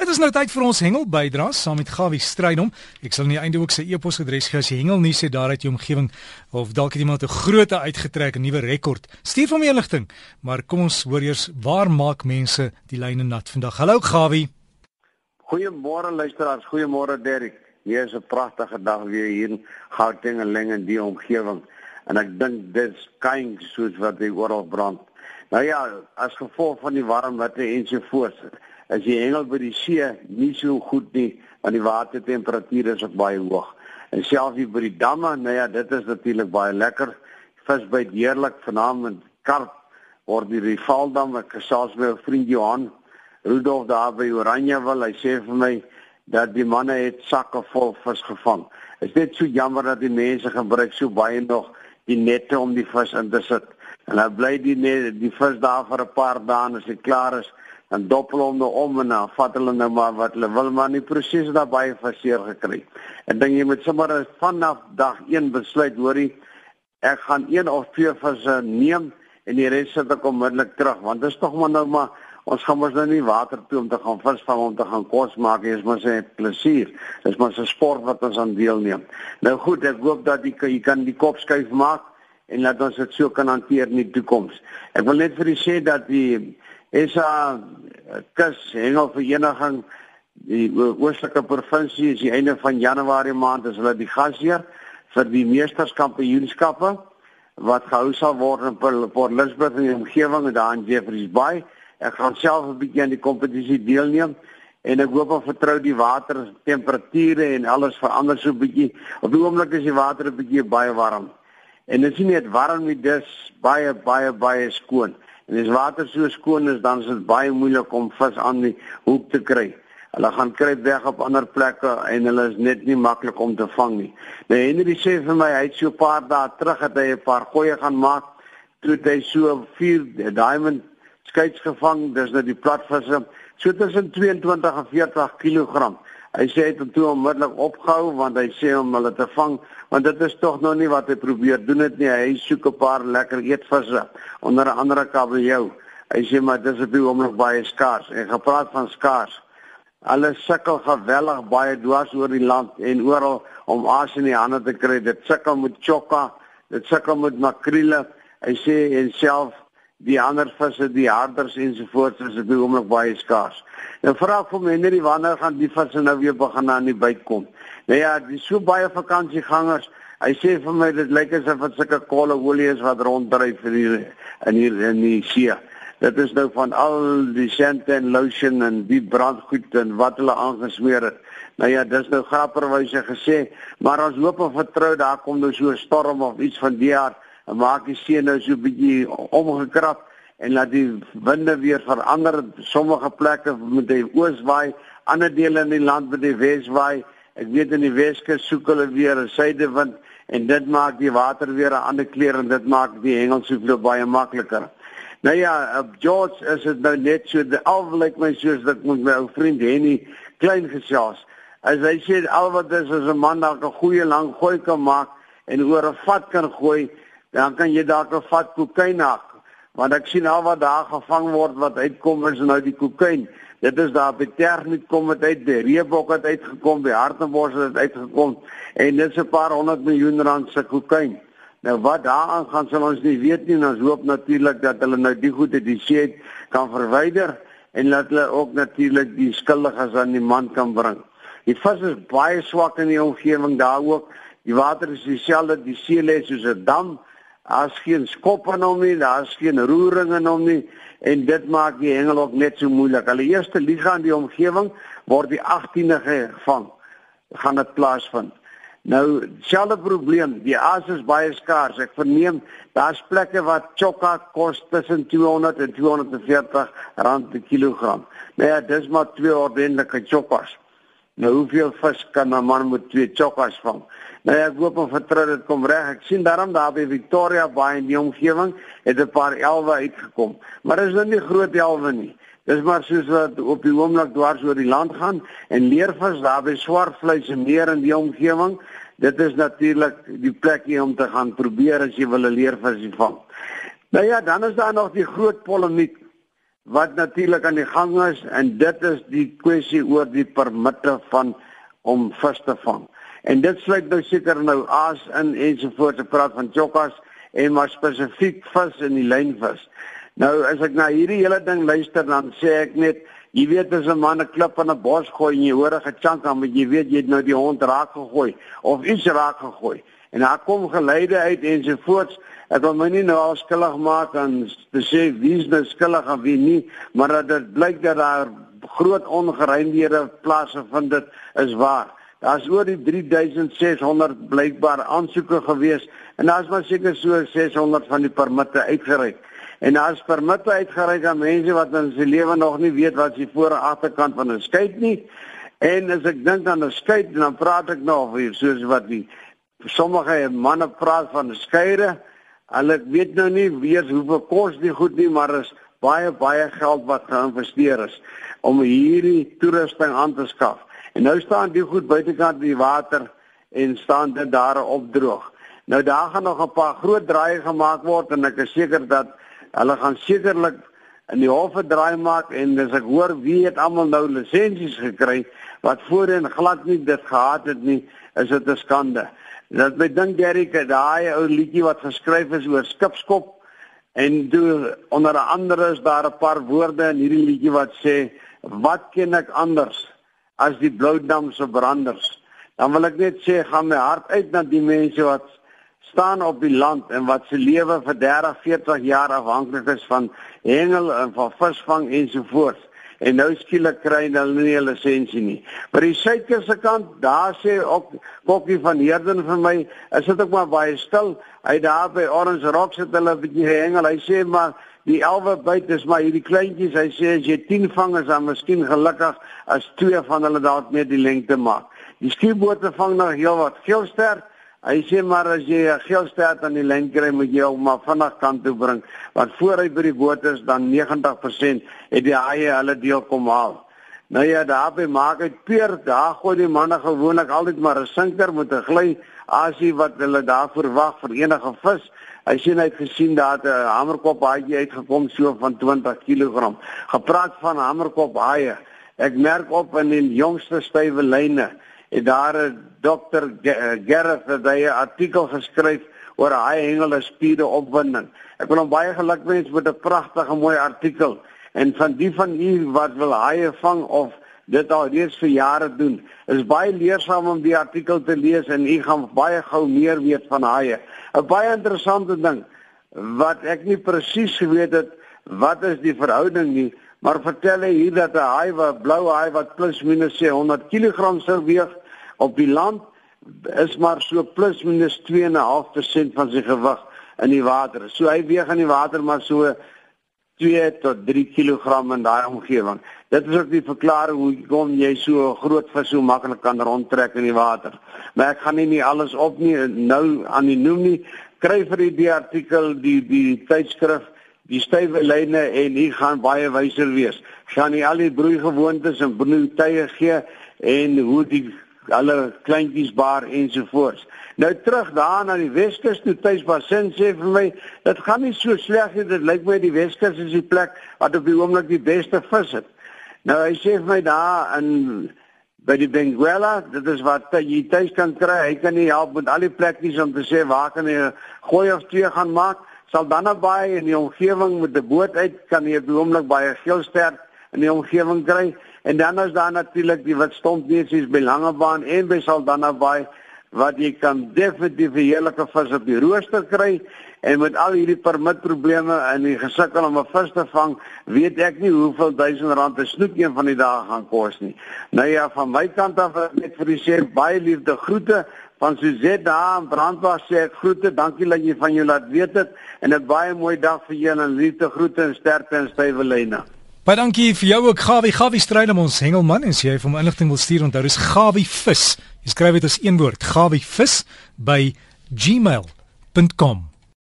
Dit is nou tyd vir ons hengel bydraes saam met Gawie Strydom. Ek sal aan die einde ook sy e-posadres gee as jy hengel nie sê daar uit jou omgewing of dalk het iemand 'n groot uitgetrek 'n nuwe rekord. Stuur vir my inligting. Maar kom ons hoor eers waar maak mense die lyne nat vandag. Hallo Gawie. Goeiemôre luisteraars, goeiemôre Derek. Hier is 'n pragtige dag weer hier in Gauteng en Leng en die omgewing. En ek dink dit skyn soos wat die oral brand. Nou ja, as gevolg van die warm watte en so voort as jy hengel by die see nie so goed nie want die watertemperatuur is ook baie hoog. En selfs hier by die damme, nou ja, dit is natuurlik baie lekker. Vis byt heerlik vanaand karp word die Rivaldam ek gesels met 'n vriend Johan Rudolf daar by Oranjewil. Hy sê vir my dat die manne het sakke vol vis gevang. Is dit so jammer dat die mense gebruik so baie nog die nette om die vis in te sit. En dan bly die net die vis daar vir 'n paar dae en as dit klaar is, en doppel hom nou om en dan vat hulle nou maar wat hulle wil maar nie presies daar baie verseer gekry. Ek dink jy moet sommer vanaf dag 1 besluit hoorie ek gaan een of twee visse neem en die res sit ek onmiddellik terug want dit is tog maar nou maar ons gaan mos nou nie water toe om te gaan visvang om te gaan kos maak nie, is mos 'n plesier. Dis mos 'n sport wat ons aan deelneem. Nou goed, ek hoop dat jy jy kan die kop skuif maak en laat ons dit so kan hanteer in die toekoms. Ek wil net vir u sê dat die is 'n kus hengelvereniging die oostelike provinsie is die einde van Januarie maand is hulle die gasheer vir die meesterskampioenskappe wat gehou sal word in Port Elizabeth en die omgewing daar in Jeffreys Bay. Ek gaan self 'n bietjie aan die kompetisie deelneem en ek hoop en vertrou die water temperature en alles verander so 'n bietjie. Op die oomblik is die water 'n bietjie baie warm. En dit is nie net warm nie, dis baie baie baie skoon. En as water so skoon is, dan is dit baie moeilik om vis aan die hoek te kry. Hulle gaan kruip weg op ander plekke en hulle is net nie maklik om te vang nie. Nou Henry sê vir my hy het so 'n paar dae terug het hy 'n paar goeie gaan maak toe hy so 4 diamond skiets gevang. Dis nou die platvisse. So tussen 22 en 40 kg. Hy sê hy het toe onmiddellik opgehou want hy sê om hulle te vang want dit is tog nog nie wat hy probeer doen dit nie. Hy soek 'n paar lekker eetvisse onder 'n ander kabeljou. Hy sê maar dis op die oomblik baie skaars. En gepraat van skaars hulle sukkel geweldig baie dwars oor die land en oral om aas in die hande te kry. Dit sukkel met chokka dit sukkel met makriele hy sê en self die ander visse, die harders ensovoorts is op die oomblik baie skaars. Nou vra ek vir Henry wanneer gaan die visse nou weer begin aan die byt kom. Nou ja, dis so baie vakansiegangers. Hy sê vir my dit lyk asof dit sulke kolle olie is wat ronddryf in hier in hier in die see. Dit is nou van al die sand en lotion en die brandgoed en wat hulle aangesmeer het. Nou ja, dis nou grapperwyse gesê, maar ons hoop en vertrou daar kom nou so 'n storm of iets van die aard en maak die see nou so 'n bietjie omgekrap en laat die winde weer verander. Sommige plekke met die ooswaai, ander dele in die land met die weswaai. Ek weet in die Weskus soek hulle weer 'n suidewind en dit maak die water weer 'n ander kleur en dit maak die hengelsoevloei baie makliker. Nou ja, op George is dit nou net so alwelik my soos dat met my ou vriend Henny klein gesels. As hy sê al wat is is 'n man wat 'n goeie lang gooi kan maak en oor 'n vat kan gooi dan kan jy dalk 'n vat kokain hak want ek sien al wat daar gevang word wat uitkom is nou die kokain. Dit is daar by Tergniet kom dit uit die Reebok het uitgekom by Hartenbos het uitgekom en dit is 'n paar honderd miljoen rand se kokain. Nou wat daaraan gaan sal ons nie weet nie ons hoop natuurlik dat hulle nou die goede die see kan verwyder en dat hulle ook natuurlik die skuldiges aan die man kan bring. Die vis is baie swak in die omgewing daar ook. Die water is dieselfde die see lê soos 'n dam Daar's geen skop in hom nie, daar's geen roering in hom nie en dit maak die hengel ook net so moeilik. Hulle eerste liga in die omgewing word die 18de gevang. Gaan dit plaasvind. Nou, selfe probleem, die aas is baie skaars. Ek verneem daar's plekke waar chokka kos tussen 200 en 240 rand per kilogram. Nou ja, dis maar twee ordentlike chokkas. Nou hoeveel vis kan 'n man met twee chokkas vang? Nou ja, ek hoop en vertrou dit kom reg. Ek sien daarom daar by Victoria Bay in die omgewing het 'n paar elwe uitgekom. Maar is nou nie groot elwe nie. Dis maar soos wat op die oomblik dwars oor die land gaan en leervis daar by Swartvleis en meer in die omgewing. Dit is natuurlik die plek hier om te gaan probeer as jy wil 'n leervis vang. Nou ja, dan is daar nog die groot polemiek wat natuurlik aan die gang is en dit is die kwessie oor die permitte van om vis te vang. En dit sluit nou seker nou aas in ensovoorts te praat van chokkas en maar spesifiek vis in die lynvis. Nou as ek na hierdie hele ding luister dan sê ek net jy weet as 'n man 'n klip in 'n bos gooi en jy hoor 'n gechunk aan met jy weet jy het nou die hond raak gegooi of iets raak gegooi en daar kom geleide uit ensovoorts ek wil my nie nou skuldig maak aan te sê wie is nou skuldig en wie nie maar dat dit blyk dat daar groot ongereimdhede plaasvind dit is waar Daar's oor die 3600 blykbaar aansoeke gewees en daar's maar seker so 600 van die permitte uitgereik. En daar's permitte uitgereik aan mense wat in sy lewe nog nie weet wat sy voor en agterkant van 'n skei nie. En as ek dink aan 'n skei, dan praat ek nog hier soos wat die sommige manne praat van skeire. Hulle weet nou nie weet hoeveel kos die goed nie, maar is baie baie geld wat geïnvesteer is om hierdie toerusting aan te skaf. En nou staan die goed buitekant die water en staan dit daar opdroog. Nou daar gaan nog 'n paar groot draaie gemaak word en ek is seker dat hulle gaan sekerlik in die hof 'n draai maak en as ek hoor wie het almal nou lisensies gekry wat voorheen glad nie dit gehad het nie, is dit 'n skande. Dat my dink Derrick, daai ou liedjie wat geskryf is oor skipskop en toe onder andere is daar 'n paar woorde in hierdie liedjie wat sê wat ken ek anders as die Bloudam se branders. Dan wil ek net sê gaan my hart uit na die mense wat staan op die land en wat se lewe vir 30, 40 jaar afhanklik is van hengel en van visvang ensovoorts. En nou skielik kry hulle nie 'n lisensie nie. Maar die suidkus se kant, daar sê ook Kokkie van Heerden vir my, is dit ook maar baie stil. Hy daar by Orange Rocks het hulle 'n bietjie hengel. Hy sê maar die elwe byt is maar hierdie kleintjies. Hy sê as jy 10 vang is dan miskien gelukkig as twee van hulle dalk net die lengte maak. Die skiebote vang nog heel wat geelster. Hy sê maar as jy 'n geelster aan die lyn kry, moet jy hom maar vinnig kant toe bring want voor hy by die boot is dan 90% het die haie hulle deel kom haal. Nou ja, daar by maak dit peer, daar gooi die manne gewoonlik altyd maar 'n sinker met 'n gly asie wat hulle daar verwag vir enige vis. Hy sien hy het gesien dat 'n hamerkop haai uitgekom so van 20 kg. Gepraat van hamerkop haie. Ek merk op in die jongste stywe lyne het daar 'n dokter Gerrit het 'n artikel geskryf oor haai hengele spiere opwinding. Ek wil hom baie gelukwens met 'n pragtige mooi artikel en van die van u wat wil haie vang of dit al reeds vir jare doen. Is baie leersaam om die artikel te lees en u gaan baie gou meer weet van haie. 'n Baie interessante ding wat ek nie presies geweet het wat is die verhouding nie, maar vertel hy hier dat 'n haai wat blou haai wat plus minus 100 kg sou weeg op die land is maar so plus minus 2.5% van sy gewig in die water. So hy weeg in die water maar so 2 tot 3 kg in daai omgewing. Dit is ook die verklaring hoe kom jy so groot vis so maklik kan rondtrek in die water. Maar ek gaan nie, nie alles op nie nou aan die noem nie. Kry vir die, die artikel die die tydskrif die stywe lyne en hier gaan baie wyser wees. Gaan nie al die broei gewoontes en broei tye gee en hoe die alle kleintjies baar ensovoorts. Nou terug daar na die Weskus toe tuis Basin sê vir my, dit gaan nie so sleg nie. Dit lyk my die Weskus is die plek wat op die oomblik die beste vis het. Nou hy sê vir my daar in by die Benguela, dit is wat jy tuis kan kry. Hy kan nie help met al die plekkies om te sê waar kan jy gooi of twee gaan maak. Sal dan naby in die omgewing met die boot uit kan jy op die oomblik baie geelster in die omgewing kry. En dan is daar natuurlik die wat stomp neesies by Langebaan en by Saldanha Bay wat jy kan definitief heerlike vis op die rooster kry en met al hierdie permitprobleme en die gesukkel om 'n vis te vang, weet ek nie hoeveel duisend rand 'n snoek een van die dae gaan kos nie. Nou ja, van my kant af net vir die sê baie liefde groete van Suzette daar in Brandwag sê ek groete, dankie dat jy van jou laat weet het en 'n baie mooi dag vir julle en liefde groete en sterkte en stywe lyne. Baie dankie vir jou ook Gawie. Gawie stryd om ons hengelman en as jy vir hom inligting wil stuur, onthou dis Gawie vis. Jy skryf dit as een woord, Gawie vis by gmail.com.